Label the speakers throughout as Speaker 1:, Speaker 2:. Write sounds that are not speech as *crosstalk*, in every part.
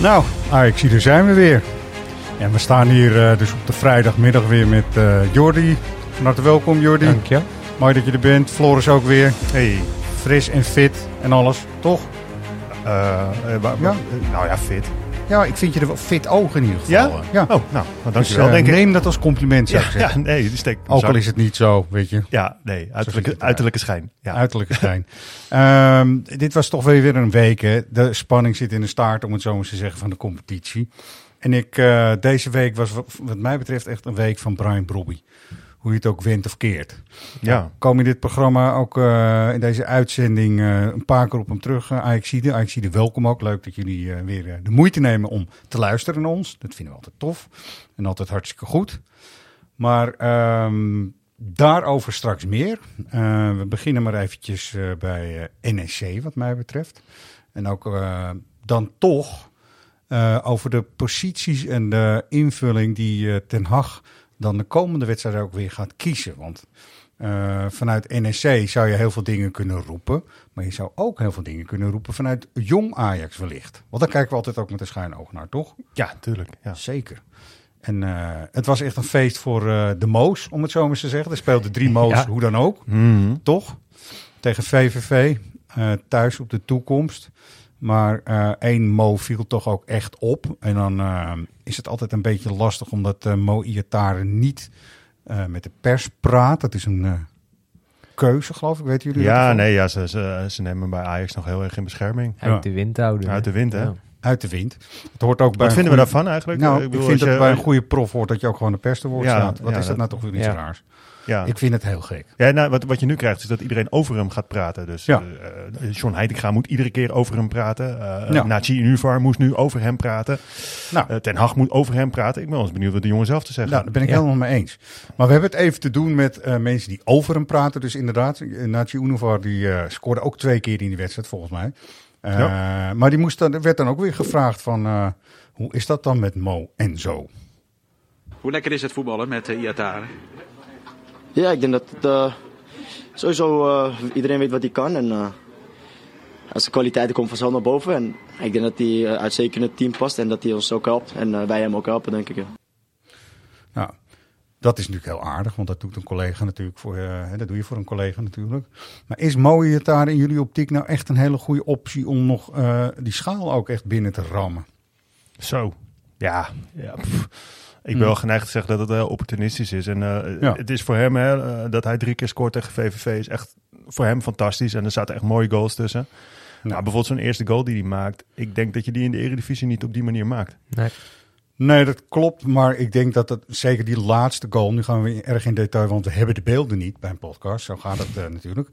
Speaker 1: Nou, Ajax, daar zijn we weer. En we staan hier uh, dus op de vrijdagmiddag weer met uh, Jordi. Van harte welkom, Jordi.
Speaker 2: Dank je.
Speaker 1: Mooi dat je er bent. Floris ook weer.
Speaker 3: Hey.
Speaker 1: Fris en fit en alles, toch?
Speaker 3: Uh, ja? Nou ja, fit.
Speaker 1: Ja, ik vind je er wel fit ogen in ieder geval.
Speaker 3: Ja? ja. Oh, nou, nou dankjewel.
Speaker 1: Dus, denk neem dat als compliment, zou
Speaker 3: ja,
Speaker 1: ik zeggen.
Speaker 3: Ja, nee, steek
Speaker 1: Ook al is het niet zo, weet je.
Speaker 3: Ja, nee, uiterlijke, uiterlijke schijn. Ja.
Speaker 1: Uiterlijke schijn. um, *laughs* dit was toch weer weer een week, hè. De spanning zit in de staart, om het zo maar te zeggen, van de competitie. En ik, uh, deze week was wat mij betreft echt een week van Brian Brobby. Hoe je het ook wint of keert.
Speaker 3: Ja.
Speaker 1: Kom in dit programma ook uh, in deze uitzending uh, een paar keer op hem terug. Uh, Ajaxide, Ajaxide welkom ook. Leuk dat jullie weer de moeite nemen om te luisteren naar ons. Dat vinden we altijd tof en altijd hartstikke goed. Maar um, daarover straks meer. we beginnen maar eventjes bij NEC wat mij betreft. En ook dan toch over de posities en de invulling die Ten Hag dan de komende wedstrijd ook weer gaat kiezen. Want uh, vanuit NEC zou je heel veel dingen kunnen roepen. Maar je zou ook heel veel dingen kunnen roepen vanuit jong Ajax wellicht. Want daar kijken we altijd ook met een schuin oog naar, toch?
Speaker 3: Ja, tuurlijk. Ja.
Speaker 1: Zeker. En uh, het was echt een feest voor uh, de Moos, om het zo maar te zeggen. Er speelden drie *laughs* Moos, ja. hoe dan ook.
Speaker 3: Mm -hmm.
Speaker 1: Toch? Tegen VVV, thuis op de toekomst. Maar uh, één Mo viel toch ook echt op. En dan uh, is het altijd een beetje lastig omdat uh, Mo Iatare niet met de pers praat. Dat is een keuze, geloof ik. Weten jullie
Speaker 3: Ja,
Speaker 1: dat
Speaker 3: nee, ja, ze, ze, ze, nemen bij Ajax nog heel erg in bescherming.
Speaker 2: Uit
Speaker 1: Ja.
Speaker 2: de wind houden.
Speaker 3: Uit de wind, hè?
Speaker 2: Ja.
Speaker 1: Uit de wind. Het hoort ook
Speaker 3: Wat vinden we daarvan eigenlijk?
Speaker 1: Nou,
Speaker 3: Ik
Speaker 1: ik,
Speaker 3: bedoel,
Speaker 1: vind
Speaker 3: als
Speaker 1: dat
Speaker 3: je-
Speaker 1: bij een goede prof hoort dat je ook gewoon de pers te woord
Speaker 3: Ja,
Speaker 1: staat. Wat
Speaker 3: ja,
Speaker 1: is dat nou
Speaker 3: dat-
Speaker 1: toch weer iets
Speaker 2: ja.
Speaker 1: raars?
Speaker 3: Ja.
Speaker 1: Ik vind het heel gek.
Speaker 3: Ja, nou, wat, wat je nu krijgt is dat iedereen over hem gaat praten. Dus
Speaker 1: Ja.
Speaker 3: eh, eh, John Heitinga moet iedere keer over hem praten. Eh
Speaker 1: Ja.
Speaker 3: Nachi moest nu over hem praten.
Speaker 1: Nou.
Speaker 3: Ten Hag moet over hem praten. Ik ben wel eens benieuwd wat de jongen zelf te zeggen.
Speaker 1: Nou, daar ben ik
Speaker 2: Ja.
Speaker 1: helemaal mee eens. Maar we hebben het even te doen met eh, mensen die over hem praten. Dus inderdaad, Nachi Unovar die eh, scoorde ook twee keer in die wedstrijd volgens mij. Eh, Maar die moest dan, er werd dan ook weer gevraagd van, eh, hoe is dat dan met Mo en zo?
Speaker 4: Hoe lekker is het voetballen met uh, Iatare?
Speaker 5: Ja, ik denk dat het, eh, sowieso eh, iedereen weet wat hij kan. En eh, als de kwaliteiten komen vanzelf naar boven. En ik denk dat hij uitstekend in het team past en dat hij ons ook helpt. En wij hem ook helpen, denk ik. ja.
Speaker 1: Nou, dat is natuurlijk heel aardig, want dat doet een collega natuurlijk voor, hè, dat doe je voor een collega natuurlijk. Maar is Mo daar in jullie optiek nou echt een hele goede optie om nog eh, die schaal ook echt binnen te rammen?
Speaker 3: Zo. Ja. ja. Ik ben wel geneigd te zeggen dat het heel opportunistisch is. En eh.
Speaker 1: Ja.
Speaker 3: het is voor hem, hè, eh, dat hij drie keer scoort tegen VVV, is echt voor hem fantastisch. En er zaten echt mooie goals tussen. Nou, bijvoorbeeld zo'n eerste goal die hij maakt. Ik denk dat je die in de Eredivisie niet op die manier maakt.
Speaker 2: Nee.
Speaker 1: Nee, dat klopt. Maar ik denk dat het zeker die laatste goal. Nu gaan we erg in detail, want we hebben de beelden niet bij een podcast. Zo gaat het eh, natuurlijk.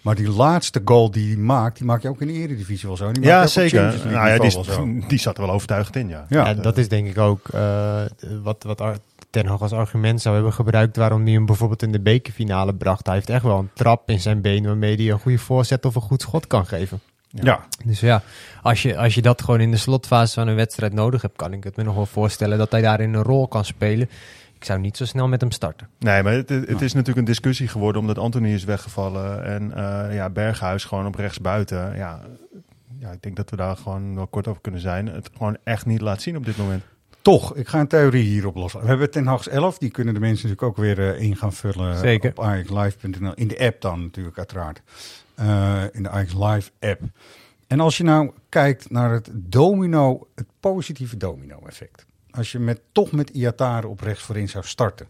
Speaker 1: Maar die laatste goal die hij maakt, die maak je ook in de Eredivisie wel zo. Die
Speaker 3: Ja, zeker. Nou ja, *laughs* die, zat er wel overtuigend in, ja.
Speaker 1: Ja.
Speaker 2: Ja, dat is denk ik ook eh, wat, wat Ten Hag als argument zou hebben gebruikt waarom hij hem bijvoorbeeld in de bekerfinale bracht. Hij heeft echt wel een trap in zijn been waarmee hij een goede voorzet of een goed schot kan geven.
Speaker 1: Ja.
Speaker 2: Dus ja, als je, als je dat gewoon in de slotfase van een wedstrijd nodig hebt, kan ik het me nog wel voorstellen dat hij daarin een rol kan spelen. Ik zou niet zo snel met hem starten.
Speaker 3: Nee, maar het, het is natuurlijk een discussie geworden omdat Anthony is weggevallen en eh, ja, Berghuis gewoon op rechts buiten. Ja, ja, ik denk dat we daar gewoon wel kort over kunnen zijn. Het gewoon echt niet laat zien op dit moment.
Speaker 1: Toch, ik ga een theorie hierop lossen. We hebben Ten Hag's 11, die kunnen de mensen natuurlijk ook weer eh, in gaan vullen
Speaker 2: Zeker.
Speaker 1: op ajaxlive.nl. In de app dan natuurlijk uiteraard. Eh, in de Ajax Live app. En als je nou kijkt naar het domino, het positieve domino effect. Als je met, toch met Iatare op rechts voorin zou starten.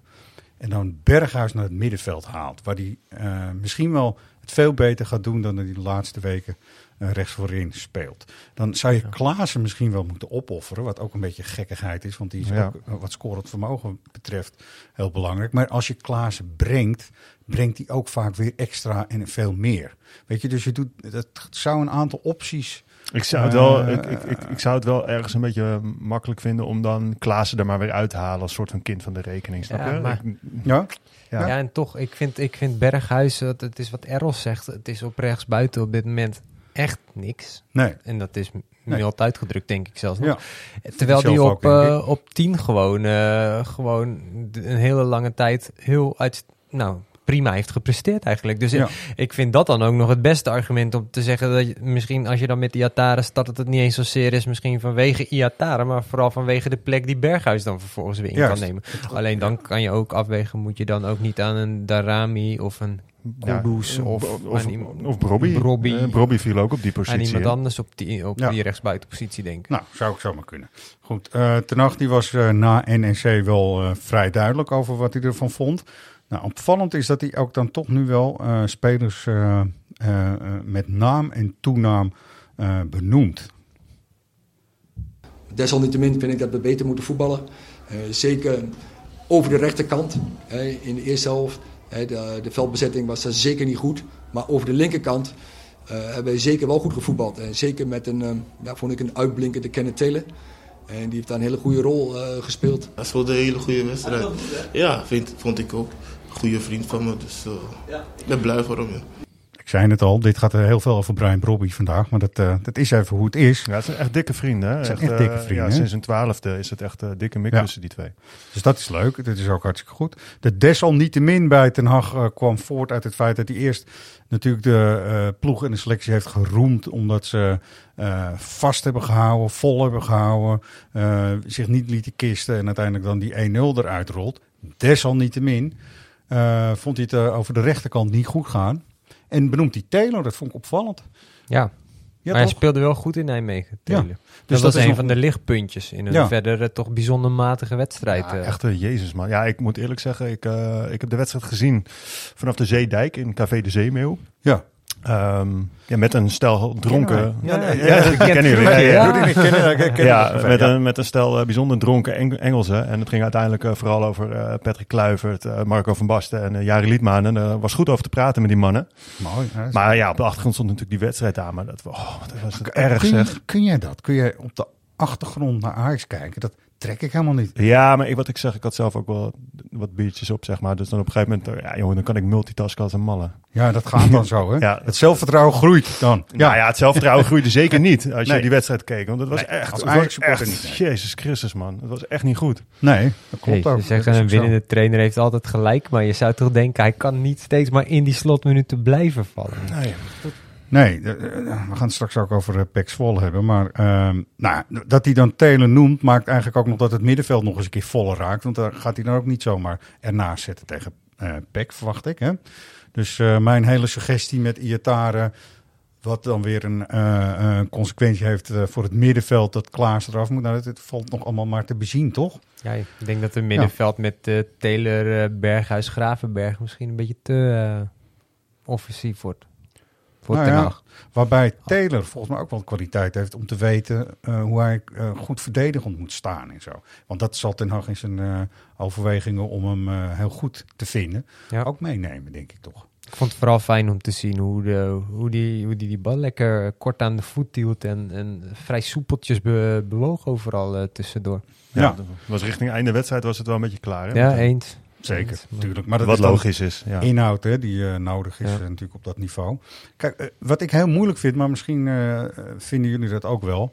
Speaker 1: En dan Berghuis naar het middenveld haalt. Waar hij eh, misschien wel het veel beter gaat doen dan hij de laatste weken uh, rechts voorin speelt. Dan zou je Klaassen misschien wel moeten opofferen. Wat ook een beetje gekkigheid is. Want die is
Speaker 3: Ja.
Speaker 1: ook wat scorend vermogen betreft heel belangrijk. Maar als je Klaassen brengt, brengt hij ook vaak weer extra en veel meer. Weet je, dus je doet, dat zou een aantal opties...
Speaker 3: Ik zou, het wel,
Speaker 1: Eh,
Speaker 3: ik, ik, ik, ik zou het wel ergens een beetje makkelijk vinden om dan Klaassen er maar weer uit te halen als soort van kind van de rekening. Snap
Speaker 2: Ja,
Speaker 3: je?
Speaker 2: maar-
Speaker 3: Ik-
Speaker 1: Ja,
Speaker 3: Ja.
Speaker 2: Ja. en toch, ik vind, ik vind Berghuis, het, het is wat Errol zegt, het is op rechts buiten op dit moment echt niks.
Speaker 1: nee.
Speaker 2: En dat is m-
Speaker 1: Nee.
Speaker 2: mild uitgedrukt, denk ik zelfs nog.
Speaker 1: Ja.
Speaker 2: Terwijl die op, eh, op 10 gewoon, eh, gewoon een hele lange tijd heel uit, nou, prima heeft gepresteerd eigenlijk. Dus
Speaker 1: Ja.
Speaker 2: ik, ik vind dat dan ook nog het beste argument om te zeggen dat je, misschien als je dan met Iataren start, dat het niet eens zozeer is misschien vanwege Iataren, maar vooral vanwege de plek die Berghuis dan vervolgens weer in
Speaker 1: Juist.
Speaker 2: kan nemen. Alleen dan kan je ook afwegen, moet je dan ook niet aan een Darami of een
Speaker 3: Ja,
Speaker 2: Kudus of,
Speaker 3: of, of Brobby.
Speaker 2: Brobby.
Speaker 3: Eh, Brobby viel ook op die positie.
Speaker 2: iemand
Speaker 3: hè?
Speaker 2: anders op die, op
Speaker 1: Ja.
Speaker 2: die rechtsbuitenpositie denken.
Speaker 1: Nou, zou ik zomaar kunnen. Goed, eh Ten Hag die was eh, na NEC wel vrij duidelijk over wat hij ervan vond. Nou, opvallend is dat hij ook dan toch nu wel eh, spelers eh, eh, met naam en toenaam eh, benoemt.
Speaker 6: Desalniettemin vind ik dat we beter moeten voetballen. Eh, zeker over de rechterkant hè, in de eerste helft. hè, de, de veldbezetting was daar zeker niet goed. Maar over de linkerkant eh, hebben wij zeker wel goed gevoetbald. En zeker met een, ja, vond ik een uitblinkende Kenneth Taylor. En die heeft daar een hele goede rol eh, gespeeld.
Speaker 7: Dat speelde een hele goede wedstrijd. Ja, vind, vond ik ook. Goede vriend van me, dus eh, ik ben blij voor hem. Ja.
Speaker 1: Ik zei het al, dit gaat er heel veel over Brian Brobby vandaag. Maar dat, eh, dat is even hoe het is.
Speaker 3: Ja, het zijn echt dikke vrienden. Hè?
Speaker 1: Het zijn
Speaker 3: Echt,
Speaker 1: echt dikke
Speaker 3: eh,
Speaker 1: vrienden,
Speaker 3: Ja,
Speaker 1: hè?
Speaker 3: sinds een twaalfde is het echt dikke mik
Speaker 1: Ja.
Speaker 3: tussen die twee.
Speaker 1: Dus dat is leuk. Dat is ook hartstikke goed. De desalniettemin bij Ten Hag kwam voort uit het feit dat hij eerst natuurlijk de eh, ploeg en de selectie heeft geroemd. Omdat ze eh, vast hebben gehouden, vol hebben gehouden. eh, zich niet lieten kisten en uiteindelijk dan die 1-0 eruit rolt. Desalniettemin eh, vond hij het eh, over de rechterkant niet goed gaan. En benoemt hij Taylor, dat vond ik opvallend.
Speaker 2: Ja,
Speaker 1: Ja,
Speaker 2: maar hij speelde wel goed in Nijmegen.
Speaker 1: Ja. Dus
Speaker 2: dat, was
Speaker 1: is
Speaker 2: een
Speaker 1: nog-
Speaker 2: van de lichtpuntjes in een
Speaker 1: Ja.
Speaker 2: verder eh, toch bijzonder matige wedstrijd.
Speaker 3: Ja, echt een Jezus man. Ja, ik moet eerlijk zeggen, ik, ik heb de wedstrijd gezien vanaf de Zeedijk in Café de Zeemeeuw.
Speaker 1: Ja.
Speaker 3: Ehm, ja, met een stel dronken.
Speaker 1: Ja,
Speaker 2: Ja,
Speaker 1: nee,
Speaker 2: ja,
Speaker 1: ja,
Speaker 3: dat kennen jullie. Ja, met,
Speaker 1: Ja.
Speaker 3: Een, met een stel eh, bijzonder dronken Eng- Engelsen. En het ging uiteindelijk eh, vooral over eh, Patrick Kluivert, Marco van Basten en uh, Jari Liedman. En er was goed over te praten met die mannen.
Speaker 1: Mooi. hè?
Speaker 3: Maar ja, op de achtergrond stond natuurlijk die wedstrijd aan. Maar dat, oh, dat was het erg
Speaker 1: kun,
Speaker 3: zeg.
Speaker 1: kun jij dat? Kun jij op de achtergrond naar Ajax kijken? Dat trek ik helemaal niet.
Speaker 3: Ja, maar ik, wat ik zeg, ik had zelf ook wel wat biertjes op, zeg maar. Dus dan op een gegeven moment, eh, ja jongen, dan kan ik multitasken als een malle.
Speaker 1: Ja, dat gaat dan *laughs* zo, hè?
Speaker 3: Ja.
Speaker 1: Het zelfvertrouwen groeit dan.
Speaker 3: Ja, ja, het zelfvertrouwen *laughs* groeide zeker niet als je
Speaker 1: Nee.
Speaker 3: die wedstrijd keek. Want het was
Speaker 1: Nee,
Speaker 3: echt, was echt
Speaker 1: niet.
Speaker 3: Jezus Christus, man. Het was echt niet goed.
Speaker 1: Nee, dat klopt
Speaker 2: Hey,
Speaker 1: ook.
Speaker 2: ze zeggen
Speaker 1: Dat
Speaker 2: een winnende trainer heeft altijd gelijk, maar je zou toch denken hij kan niet steeds maar in die slotminuten blijven vallen.
Speaker 3: Nee.
Speaker 1: Nee, eh, eh, we gaan het straks ook over uh, Pek Zwolle hebben. Maar ehm, nou, dat hij dan Telen noemt, maakt eigenlijk ook nog dat het middenveld nog eens een keer voller raakt. Want daar gaat hij dan ook niet zomaar ernaast zetten tegen eh Pek, verwacht ik. Hè? Dus eh, mijn hele suggestie met Iatare, wat dan weer een eh, consequentie heeft eh, voor het middenveld, dat Klaas eraf moet. Nou, het, het valt nog allemaal maar te bezien, toch?
Speaker 2: Ja, ik denk dat het middenveld met eh Taylor, eh, Berghuis, Gravenberg misschien een beetje te eh, offensief wordt. Voor
Speaker 1: Nou
Speaker 2: Ten
Speaker 1: ja. Waarbij Taylor volgens mij ook wel kwaliteit heeft om te weten eh, hoe hij eh, goed verdedigend moet staan en zo. Want dat zal Ten Hag in zijn eh, overwegingen om hem eh, heel goed te vinden
Speaker 2: Ja.
Speaker 1: ook meenemen, denk ik toch.
Speaker 2: Ik vond het vooral fijn om te zien hoe, de, hoe, die, hoe die die bal lekker kort aan de voet hield en, en vrij soepeltjes be- bewoog overal eh, tussendoor.
Speaker 3: Ja, was richting einde wedstrijd was het wel een beetje klaar. Hè?
Speaker 2: Ja, eens.
Speaker 1: Zeker, natuurlijk. Maar dat
Speaker 3: wat
Speaker 1: is
Speaker 3: logisch is. Ja.
Speaker 1: inhoud hè, die eh, nodig is
Speaker 2: Ja.
Speaker 1: eh, natuurlijk op dat niveau. Kijk, eh, wat ik heel moeilijk vind, maar misschien vinden jullie dat ook wel.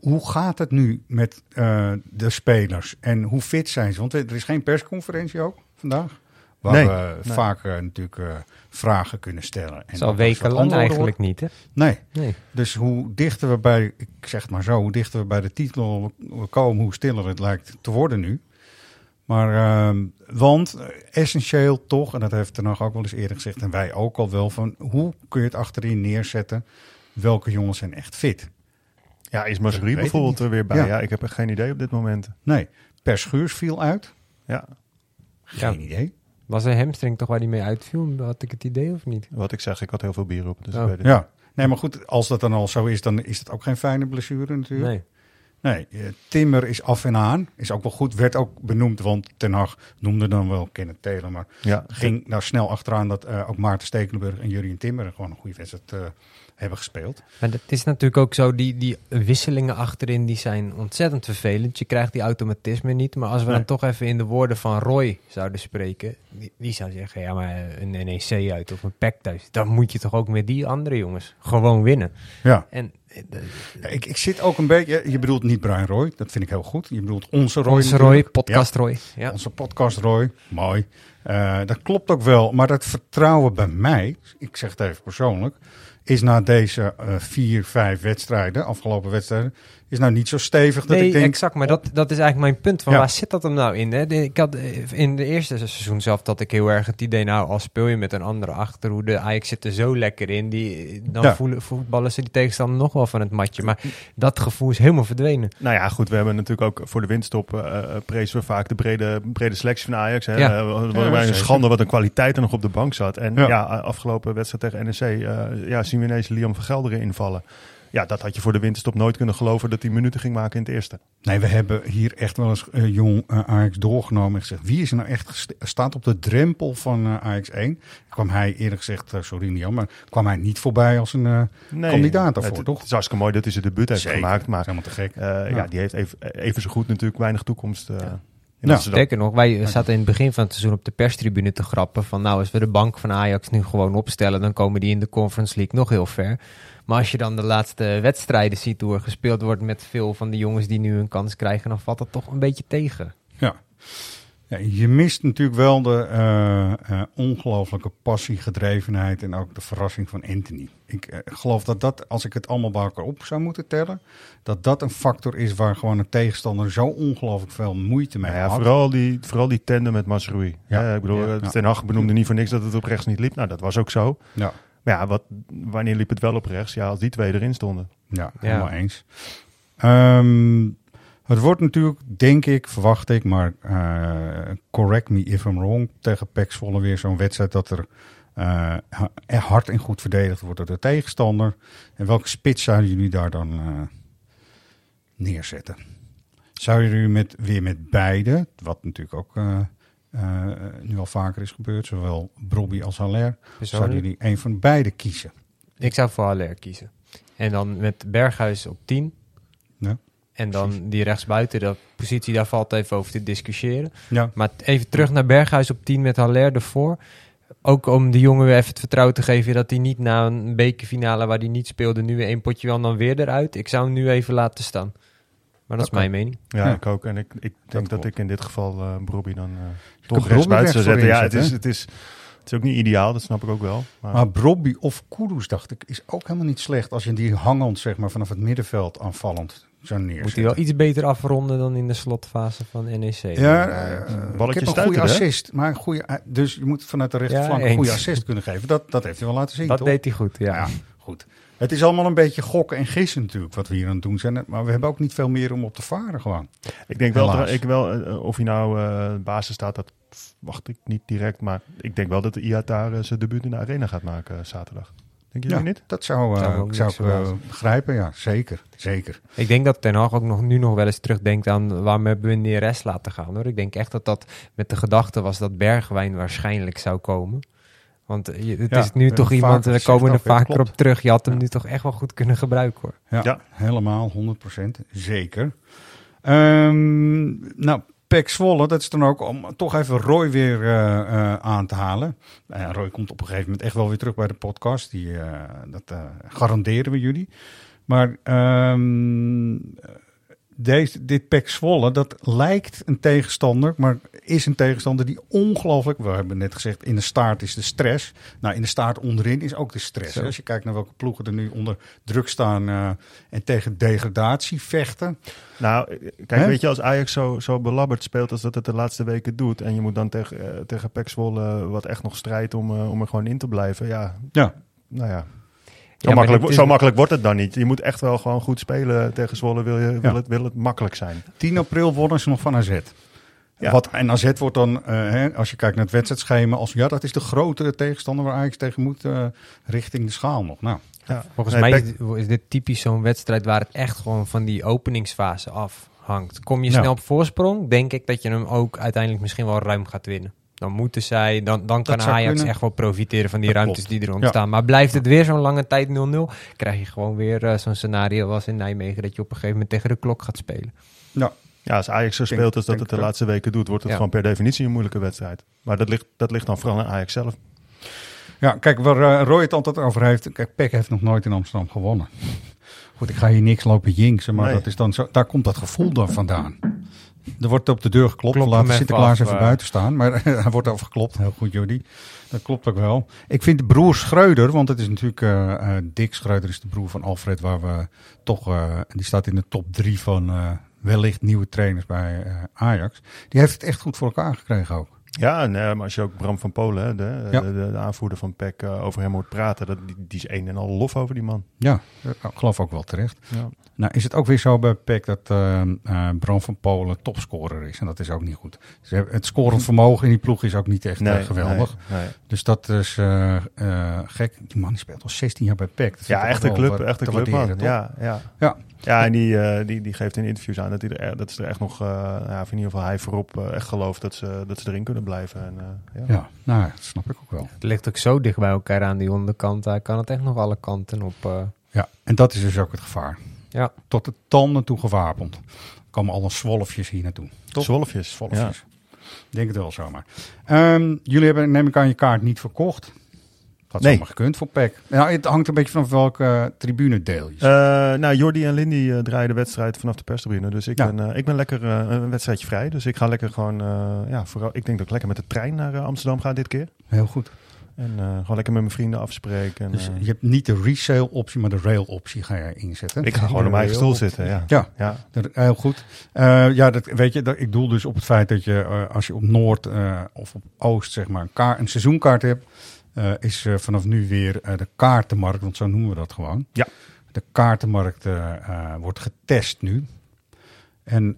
Speaker 1: Hoe gaat het nu met eh, de spelers en hoe fit zijn ze? Want er is geen persconferentie ook vandaag. Waar
Speaker 3: Nee,
Speaker 1: we
Speaker 3: nee.
Speaker 1: vaak eh, natuurlijk eh, vragen kunnen stellen. En
Speaker 2: Het is al
Speaker 1: ook eens wat
Speaker 2: wekenlang eigenlijk niet, hè?
Speaker 1: Nee,
Speaker 2: Nee.
Speaker 1: dus hoe dichter we bij, ik zeg het maar zo, hoe dichter we bij de titel komen, hoe stiller het lijkt te worden nu. Maar, ehm, want essentieel toch, en dat heeft er nog ook wel eens eerder gezegd, en wij ook al wel, van hoe kun je het achterin neerzetten? Welke jongens zijn echt fit?
Speaker 3: Ja, is Masri bijvoorbeeld er weer bij?
Speaker 1: Ja.
Speaker 3: Ja. ik heb er geen idee op dit moment.
Speaker 1: Nee, Per Schuurs viel uit.
Speaker 3: Ja.
Speaker 1: Geen idee.
Speaker 2: Was een hamstring toch waar hij mee uitviel? Had ik het idee of niet?
Speaker 3: Wat ik zeg, ik had heel veel bier op. Dus
Speaker 2: Oh.
Speaker 3: ik weet het
Speaker 1: Ja. Nee, maar goed, als dat dan al zo is, dan is het ook geen fijne blessure natuurlijk.
Speaker 2: Nee.
Speaker 1: Nee, eh, Timmer is af en aan. Is ook wel goed. Werd ook benoemd, want Ten Hag noemde dan wel Kenneth Taylor. Maar
Speaker 3: Ja.
Speaker 1: ging nou snel achteraan dat eh, ook Maarten Stekelenburg en Jurien Timmer gewoon een goede wedstrijd eh, hebben gespeeld.
Speaker 2: Maar het is natuurlijk ook zo, die, die wisselingen achterin die zijn ontzettend vervelend. Je krijgt die automatisme niet. Maar als we
Speaker 1: Nee.
Speaker 2: dan toch even in de woorden van Roy zouden spreken. Die, die zou zeggen, ja maar een NEC uit of een PEC thuis. Dan moet je toch ook met die andere jongens gewoon winnen.
Speaker 1: Ja.
Speaker 2: En
Speaker 1: Ja, ik, ik zit ook een beetje. Je bedoelt niet Brian Roy, dat vind ik heel goed. Je bedoelt onze Roy.
Speaker 2: onze Roy, podcast Roy.
Speaker 1: Ja,
Speaker 2: Ja.
Speaker 1: Onze podcast Roy. Mooi. Eh, dat klopt ook wel. Maar dat vertrouwen bij mij, ik zeg het even persoonlijk, is na deze eh, vier, vijf wedstrijden, afgelopen wedstrijden, is nou niet zo stevig dat
Speaker 2: nee,
Speaker 1: ik denk.
Speaker 2: exact. Maar dat, dat is eigenlijk mijn punt. Van
Speaker 1: Ja.
Speaker 2: Waar zit dat hem nou in? Hè? De- Ik had eh, in de eerste seizoen zelf dat ik heel erg het idee... nou, als speel je met een andere achterhoede... Ajax zit er zo lekker in. Die, dan
Speaker 1: Ja.
Speaker 2: voelen, voetballen ze die tegenstander nog wel van het matje. Maar dat gevoel is helemaal verdwenen.
Speaker 3: Nou ja, goed, we hebben natuurlijk ook voor de winststop eh eh, prezen we vaak de brede, brede selectie van Ajax. Hè.
Speaker 2: Ja.
Speaker 3: Wat
Speaker 1: Ja,
Speaker 3: een schande wat een kwaliteit er nog op de bank zat. En
Speaker 1: Ja.
Speaker 3: ja, afgelopen wedstrijd tegen NEC ja, zien we ineens Liam van Gelderen invallen. Ja, dat had je voor de winterstop nooit kunnen geloven dat hij minuten ging maken in het eerste.
Speaker 1: Nee, we hebben hier echt wel eens eh, jong eh, Ajax doorgenomen en gezegd: wie is er nou echt staat op de drempel van eh, Ajax 1? Kwam hij eerlijk gezegd, sorry Nian, maar kwam hij niet voorbij als een eh,
Speaker 3: Nee,
Speaker 1: kandidaat daarvoor,
Speaker 3: het,
Speaker 1: toch?
Speaker 3: Het is hartstikke mooi dat hij zijn debuut heeft
Speaker 1: Zeker.
Speaker 3: gemaakt. Maar
Speaker 1: helemaal te gek.
Speaker 3: eh, ja.
Speaker 1: Ja.
Speaker 3: die heeft even, even zo goed natuurlijk weinig toekomst. eh, Amsterdam.
Speaker 2: Sterker nog, wij zaten in het begin van het seizoen op de perstribune te grappen... van nou, als we de bank van Ajax nu gewoon opstellen... dan komen die in de Conference League nog heel ver. Maar als je dan de laatste wedstrijden ziet hoe er gespeeld wordt... met veel van de jongens die nu een kans krijgen... dan valt dat toch een beetje tegen.
Speaker 1: Ja. Ja. Je mist natuurlijk wel de eh, eh, ongelooflijke passie, gedrevenheid en ook de verrassing van Anthony. Ik eh, geloof dat dat, als ik het allemaal bij elkaar op zou moeten tellen, dat dat een factor is waar gewoon een tegenstander zo ongelooflijk veel moeite mee
Speaker 3: Nou ja,
Speaker 1: had.
Speaker 3: vooral die, vooral die tandem met Masrui.
Speaker 1: Ja.
Speaker 3: Ja. ik bedoel,
Speaker 2: Ja.
Speaker 3: Ten Hag benoemde niet voor niks dat het op rechts niet liep. Nou, dat was ook zo.
Speaker 1: Ja.
Speaker 3: Maar ja, wat, wanneer liep het wel op rechts? Ja, als die twee erin stonden.
Speaker 1: Ja,
Speaker 2: Ja.
Speaker 1: helemaal eens. Ehm, het wordt natuurlijk, denk ik, verwacht ik, maar eh, correct me if I'm wrong, tegen PEC Zwolle weer zo'n wedstrijd dat er eh, hard en goed verdedigd wordt door de tegenstander. En welke spits zouden jullie daar dan eh, neerzetten? Zou jullie met, weer met beide, wat natuurlijk ook nu al vaker is gebeurd, zowel Brobby als Haller, zouden jullie een van beide kiezen?
Speaker 2: Ik zou voor Haller kiezen. En dan met Berghuis op 10. En dan die rechtsbuiten, de positie, daar valt even over te discussiëren.
Speaker 1: Ja,
Speaker 2: Maar even terug naar Berghuis op 10 met Haller ervoor. Ook om de jongen weer even het vertrouwen te geven dat hij niet na een bekerfinale waar hij niet speelde, nu weer één potje wel dan weer eruit. Ik zou hem nu even laten staan. Maar dat is mijn mening.
Speaker 3: Ja,
Speaker 1: Ja.
Speaker 3: ik ook. En ik, ik denk dat, ik in dit geval eh Brobby dan uh, toch rechts
Speaker 1: Brobby
Speaker 3: buiten zou zetten. Ja, het is, het, is, het is ook niet ideaal, dat snap ik ook wel. Maar,
Speaker 1: Maar Brobby of Kudus, dacht ik, is ook helemaal niet slecht als je die hangend zeg maar, vanaf het middenveld aanvallend zou neerzetten.
Speaker 2: Moet hij wel iets beter afronden dan in de slotfase van NEC.
Speaker 1: Ja, eh,
Speaker 3: balletje
Speaker 1: ik heb een goede
Speaker 3: hè?
Speaker 1: assist. Maar een goede, eh, dus je moet vanuit de rechterflank
Speaker 2: Ja,
Speaker 1: een goede assist kunnen geven. Dat, dat heeft hij wel laten zien,
Speaker 2: dat
Speaker 1: toch?
Speaker 2: deed hij goed, ja.
Speaker 1: Ja, goed. Het is allemaal een beetje gokken en gissen natuurlijk wat we hier aan het doen zijn. Maar we hebben ook niet veel meer om op te varen gewoon.
Speaker 3: ik denk wel,
Speaker 1: Helaas.
Speaker 3: ik wel eh, of hij nou eh, basis staat, dat wacht ik niet direct. Maar ik denk wel dat de Iatare zijn debuut in de arena gaat maken eh, zaterdag. Denk jullie
Speaker 1: Ja,
Speaker 3: niet?
Speaker 1: dat zou, eh,
Speaker 2: Zou niks
Speaker 1: ik eh, begrijpen. Ja, zeker. Zeker.
Speaker 2: Ik denk dat Ten Hag ook nog, nu nog wel eens terugdenkt aan waarom hebben we Neres laten gaan. Hoor. Ik denk echt dat dat met de gedachte was dat Bergwijn waarschijnlijk zou komen. Want eh, het
Speaker 1: Ja,
Speaker 2: is nu toch iemand, we komen er vaker
Speaker 1: klopt.
Speaker 2: op terug. Je had hem
Speaker 1: Ja.
Speaker 2: nu toch echt wel goed kunnen gebruiken hoor.
Speaker 1: Ja,
Speaker 3: Ja.
Speaker 1: helemaal, 100%. Zeker. Ehm, nou, Pek Zwolle, dat is dan ook om toch even Roy weer eh, eh, aan te halen. Nou Roy komt op een gegeven moment echt wel weer terug bij de podcast. Die, eh, dat garanderen we jullie. Maar ehm, deze, dit Pek Zwolle, dat lijkt een tegenstander, maar is een tegenstander die ongelooflijk, we hebben net gezegd, in de staart is de stress. Nou, in de staart onderin is ook de stress. Hè. Als je kijkt naar welke ploegen er nu onder druk staan eh, en tegen degradatie vechten.
Speaker 3: Nou, eh, kijk, weet je, als Ajax zo, zo belabberd speelt als dat het de laatste weken doet... en je moet dan tegen, eh, tegen PEC Zwolle wat echt nog strijdt om, eh, om er gewoon in te blijven... ja,
Speaker 1: Ja,
Speaker 3: nou ja, Makkelijk,
Speaker 2: is-
Speaker 3: zo makkelijk wordt het dan niet. Je moet echt wel gewoon goed spelen tegen Zwolle. Wil, je, wil, het, wil het makkelijk zijn.
Speaker 1: 10 april wonnen ze nog van AZ.
Speaker 3: Ja.
Speaker 1: Wat, en AZ wordt dan, eh, hè, als je kijkt naar het wedstrijdschema, als ja, dat is de grote tegenstander waar Ajax tegen moet, eh, richting de schaal nog. Nou,
Speaker 3: Ja.
Speaker 2: Volgens
Speaker 3: Nee,
Speaker 2: mij is, dit typisch zo'n wedstrijd waar het echt gewoon van die openingsfase afhangt. Kom je
Speaker 1: Ja.
Speaker 2: snel op voorsprong, denk ik dat je hem ook uiteindelijk misschien wel ruim gaat winnen. Dan moeten zij, dan, dan kan Ajax
Speaker 1: kunnen.
Speaker 2: echt wel profiteren van die
Speaker 1: Dat
Speaker 2: ruimtes
Speaker 1: klopt.
Speaker 2: die er
Speaker 1: Ja.
Speaker 2: ontstaan. Maar blijft het weer zo'n lange tijd 0-0, krijg je gewoon weer eh, zo'n scenario als in Nijmegen dat je op een gegeven moment tegen de klok gaat spelen.
Speaker 1: ja,
Speaker 3: Ja, als Ajax zo speelt als dat het de laatste weken doet, wordt het
Speaker 2: Ja.
Speaker 3: gewoon per definitie een moeilijke wedstrijd. Maar dat ligt, dat ligt dan vooral aan Ajax zelf.
Speaker 1: ja, kijk, waar eh, Roy het altijd over heeft. Kijk, Peck heeft nog nooit in Amsterdam gewonnen. *laughs* Goed, ik ga hier niks lopen jinksen, maar
Speaker 3: Nee.
Speaker 1: dat is dan zo, daar komt dat gevoel dan vandaan. Er wordt op de deur geklopt.
Speaker 2: Klop
Speaker 1: We
Speaker 2: hem
Speaker 1: laten Sinterklaas
Speaker 2: af,
Speaker 1: even
Speaker 2: eh.
Speaker 1: buiten staan. Maar hij *laughs* wordt over geklopt. Heel goed, Jordi. Dat klopt ook wel. Ik vind de broer Schreuder, want het is natuurlijk... eh, Dick Schreuder is de broer van Alfred, waar we toch... die staat in de top drie van wellicht nieuwe trainers bij Ajax. Die heeft het echt goed voor elkaar gekregen ook.
Speaker 3: Ja, en, eh, maar als je ook Bram van Polen, hè, de,
Speaker 1: Ja.
Speaker 3: de, de, de aanvoerder van PEC, eh, over hem hoort praten, dat, die, die is een en al lof over die man.
Speaker 1: Ja, ik geloof ook wel terecht.
Speaker 3: Ja.
Speaker 1: Nou is het ook weer zo bij PEC dat eh, eh, Bram van Polen topscorer is. En dat is ook niet goed. Ze hebben, het scorend vermogen in die ploeg is ook niet echt eh, geweldig.
Speaker 3: nee, nee.
Speaker 1: Dus dat is eh, eh, gek. Die man speelt al 16 jaar bij PEC. Dat
Speaker 3: Ja, echt een club, echt een club man. Ja, ja.
Speaker 1: Ja.
Speaker 3: ja, en die, eh, die, die geeft in interviews aan dat, hij er, dat ze er echt nog, eh, ja, in ieder geval hij voorop eh, echt gelooft dat ze, dat ze erin kunnen blijven. En, eh, ja.
Speaker 1: Ja, nou, dat snap ik ook wel.
Speaker 2: Het ligt ook zo dicht bij elkaar aan die onderkant. Hij kan het echt nog alle kanten op. eh,
Speaker 1: Ja, en dat is dus ook het gevaar.
Speaker 2: ja.
Speaker 1: Tot de tanden toe gewapend. Er komen alle zwolfjes hier naartoe. Toch?
Speaker 3: Zwolfjes.
Speaker 1: Zwolfjes. Denk het wel zomaar. Ehm, jullie hebben, neem ik aan, je kaart niet verkocht. Dat
Speaker 3: Nee.
Speaker 1: zomaar gekund voor PEC. Nou, het hangt een beetje vanaf welke uh, tribune deel je.
Speaker 3: Eh, nou, Jordi en Lindy eh, draaien de wedstrijd vanaf de perstribune. Dus ik,
Speaker 1: Ja.
Speaker 3: ben, eh, ik ben lekker een wedstrijdje vrij. Dus ik ga lekker gewoon, ja, vooral, ik denk dat ik lekker met de trein naar Amsterdam ga dit keer.
Speaker 1: Heel goed.
Speaker 3: En gewoon lekker met mijn vrienden afspreken. En,
Speaker 1: Dus je hebt niet de resale optie, maar de rail optie ga je inzetten.
Speaker 3: ik ga gewoon op mijn eigen stoel zitten, ja.
Speaker 1: Ja,
Speaker 3: ja.
Speaker 1: dat- heel goed. Ja, dat, weet je, dat, ik doel dus op het feit dat je als je op Noord of op Oost zeg maar een, kaart, een seizoenkaart hebt, eh, is eh, vanaf nu weer eh, de kaartenmarkt, want zo noemen we dat gewoon.
Speaker 3: Ja.
Speaker 1: De kaartenmarkt wordt getest nu. En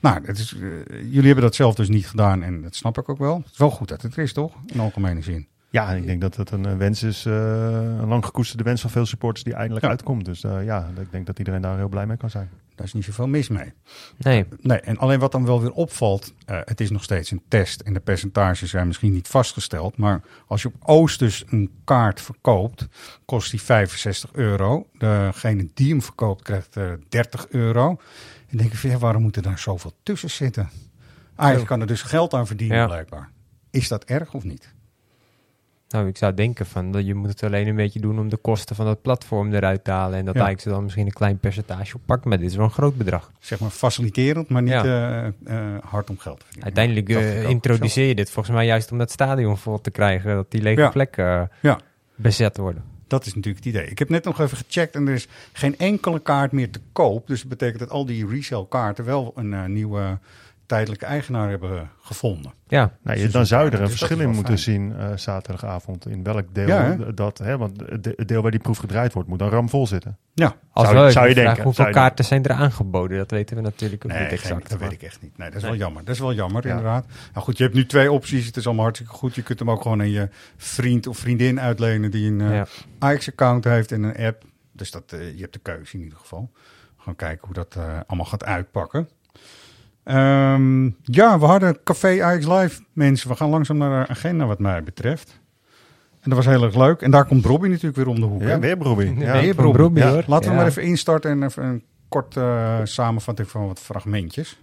Speaker 1: nou, het is, jullie hebben dat zelf dus niet gedaan en dat snap ik ook wel. Het is wel goed dat het er is, toch? In algemene zin.
Speaker 3: Ja, ik denk dat het een wens is, een lang gekoesterde wens van veel supporters die eindelijk
Speaker 1: Ja.
Speaker 3: uitkomt. Dus ja, ik denk dat iedereen daar heel blij mee kan zijn.
Speaker 1: Daar is niet zoveel mis mee.
Speaker 2: Nee,
Speaker 1: Nee, en alleen wat dan wel weer opvalt, eh, het is nog steeds een test en de percentages zijn misschien niet vastgesteld. Maar als je op Oost dus een kaart verkoopt, kost die 65 euro. Degene die hem verkoopt krijgt eh 30 euro. En dan denk van, ja, waarom moet er daar zoveel tussen zitten? Ajax
Speaker 2: Zo.
Speaker 1: kan er dus geld aan verdienen
Speaker 2: Ja.
Speaker 1: blijkbaar. Is dat erg of niet?
Speaker 2: Nou, ik zou denken van dat je moet het alleen een beetje doen om de kosten van dat platform eruit te halen. En dat
Speaker 1: Ja.
Speaker 2: Ajax er dan misschien een klein percentage op pakt. Maar dit is wel een groot bedrag.
Speaker 1: Zeg maar faciliterend, maar niet
Speaker 2: Ja.
Speaker 1: eh, eh, hard om geld te verdienen.
Speaker 2: Uiteindelijk eh, introduceer je dit volgens mij juist om dat stadion vol te krijgen. Dat die lege
Speaker 1: Ja.
Speaker 2: plekken
Speaker 1: Ja.
Speaker 2: bezet worden.
Speaker 1: Dat is natuurlijk het idee. Ik heb net nog even gecheckt en er is geen enkele kaart meer te koop. Dus dat betekent dat al die resale kaarten wel een nieuwe tijdelijke eigenaar hebben gevonden.
Speaker 2: Ja,
Speaker 3: Nou, je, dan zou je er een
Speaker 1: Dus
Speaker 3: verschil in moeten
Speaker 1: fijn.
Speaker 3: zien eh, zaterdagavond. In welk deel
Speaker 1: Ja, hè?
Speaker 3: dat, hè, want het de- het deel waar die proef gedraaid wordt, moet dan ramvol zitten.
Speaker 1: Ja,
Speaker 2: als
Speaker 3: Zou- zou je denken,
Speaker 2: hoeveel
Speaker 3: zou je
Speaker 2: kaarten zijn er aangeboden? Dat weten we natuurlijk ook
Speaker 1: nee,
Speaker 2: niet
Speaker 1: geen-
Speaker 2: exact.
Speaker 1: dat
Speaker 2: maar-
Speaker 1: weet ik echt niet. Nee, dat is wel jammer. Dat is wel jammer,
Speaker 3: Ja.
Speaker 1: inderdaad. Nou goed, je hebt nu twee opties. Het is allemaal hartstikke goed. Je kunt hem ook gewoon aan je vriend of vriendin uitlenen die een eh,
Speaker 2: Ja.
Speaker 1: Ajax-account heeft en een app. Dus dat, eh, je hebt de keuze in ieder geval. Gewoon kijken hoe dat allemaal gaat uitpakken. Ehm, ja, we hadden Café Ajax Live, mensen. We gaan langzaam naar de agenda wat mij betreft. En dat was heel erg leuk. En daar komt Robbie natuurlijk weer om de hoek.
Speaker 3: Ja,
Speaker 1: hè?
Speaker 3: weer Brobbey.
Speaker 2: Ja.
Speaker 1: Weer
Speaker 2: van
Speaker 1: Robbie.
Speaker 2: Robbie,
Speaker 1: Ja,
Speaker 2: hoor.
Speaker 1: Laten we
Speaker 2: Ja.
Speaker 1: maar even instarten en even een kort eh, samenvatting van wat fragmentjes.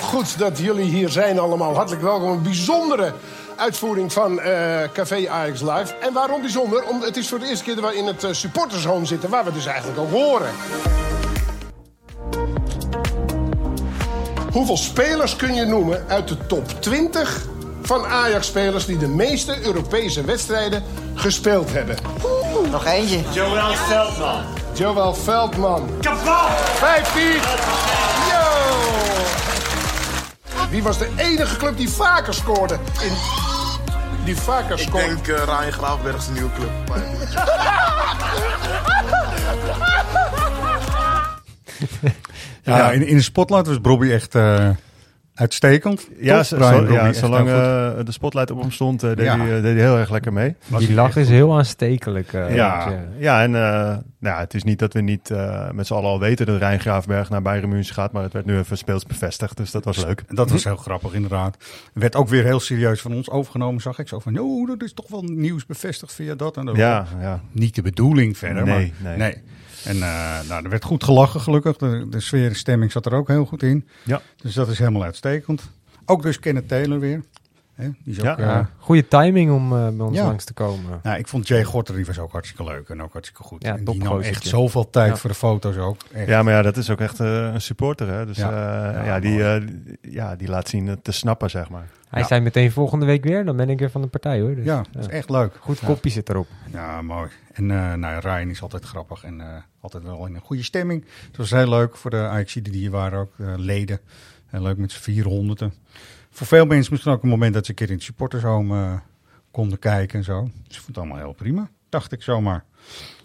Speaker 8: Goed dat jullie hier zijn allemaal. Hartelijk welkom. Een bijzondere uitvoering van eh, Café Ajax Live. En waarom bijzonder? Omdat het is voor de eerste keer dat we in het uh, supportershome zitten... waar we dus eigenlijk ook horen. Hoeveel spelers kun je noemen uit de top 20 van Ajax-spelers... die de meeste Europese wedstrijden gespeeld hebben?
Speaker 9: Nog eentje.
Speaker 8: Joël Veldman. Joël Veldman.
Speaker 10: Kapot!
Speaker 8: 15. Yo! Wie was de enige club die vaker scoorde? In... Die vaker
Speaker 7: Ik
Speaker 8: scoorde.
Speaker 7: denk uh, Ryan Graafberg is een nieuwe club. *laughs*
Speaker 1: Ja, in, in de spotlight was Bobby echt eh, uitstekend.
Speaker 3: Ja,
Speaker 1: Brian
Speaker 3: ja zolang eh, de spotlight op hem stond, eh, deed,
Speaker 1: Ja.
Speaker 3: hij, deed hij heel erg lekker mee.
Speaker 1: Was
Speaker 2: Die lach is
Speaker 1: goed.
Speaker 2: heel aanstekelijk.
Speaker 3: Ja, ja. en eh, nou, het is niet dat we niet met z'n allen al weten dat Rijn Graafberg naar Bayern München gaat, maar het werd nu even speels bevestigd, dus dat was leuk.
Speaker 1: Dat was heel grappig, inderdaad. Werd ook weer heel serieus van ons overgenomen, zag ik. Zo van, oh, dat is toch wel nieuws bevestigd via dat en dat.
Speaker 3: Ja, ja.
Speaker 1: Niet de bedoeling verder,
Speaker 3: Nee,
Speaker 1: maar
Speaker 3: nee.
Speaker 1: En eh, nou, er werd goed gelachen, gelukkig. De, de sfeer en stemming zat er ook heel goed in.
Speaker 3: Ja.
Speaker 1: Dus dat is helemaal uitstekend. Ook dus Kenneth Taylor weer. Hè, die is
Speaker 3: Ja.
Speaker 1: ook, eh,
Speaker 2: ja. Goede timing om eh, bij ons
Speaker 1: Ja.
Speaker 2: langs te komen.
Speaker 1: nou, ik vond Jay Gorter, die was ook hartstikke leuk en ook hartstikke goed.
Speaker 2: Ja,
Speaker 1: en die nam echt zoveel tijd
Speaker 2: Ja.
Speaker 1: voor de foto's ook. Echt.
Speaker 3: Ja, maar ja, dat is ook echt eh, een supporter, hè? Dus
Speaker 1: Ja.
Speaker 3: ja,
Speaker 1: Ja,
Speaker 3: ja, die, eh, ja, die laat zien te snappen, zeg maar.
Speaker 2: Hij
Speaker 1: Ja.
Speaker 2: zei meteen volgende week weer, dan ben ik weer van de partij hoor. Dus,
Speaker 1: ja, dat is echt leuk.
Speaker 2: Goed
Speaker 1: Ja.
Speaker 2: kopje zit erop.
Speaker 1: Ja, mooi. En eh nou, Ryan is altijd grappig en eh, altijd wel in een goede stemming. Het was heel leuk voor de Ajax die hier waren ook, leden. Heel leuk met z'n 400. Voor veel mensen misschien ook een moment dat ze een keer in het supportershome eh, konden kijken en zo. Dus ik vond het allemaal heel prima, dacht ik zomaar.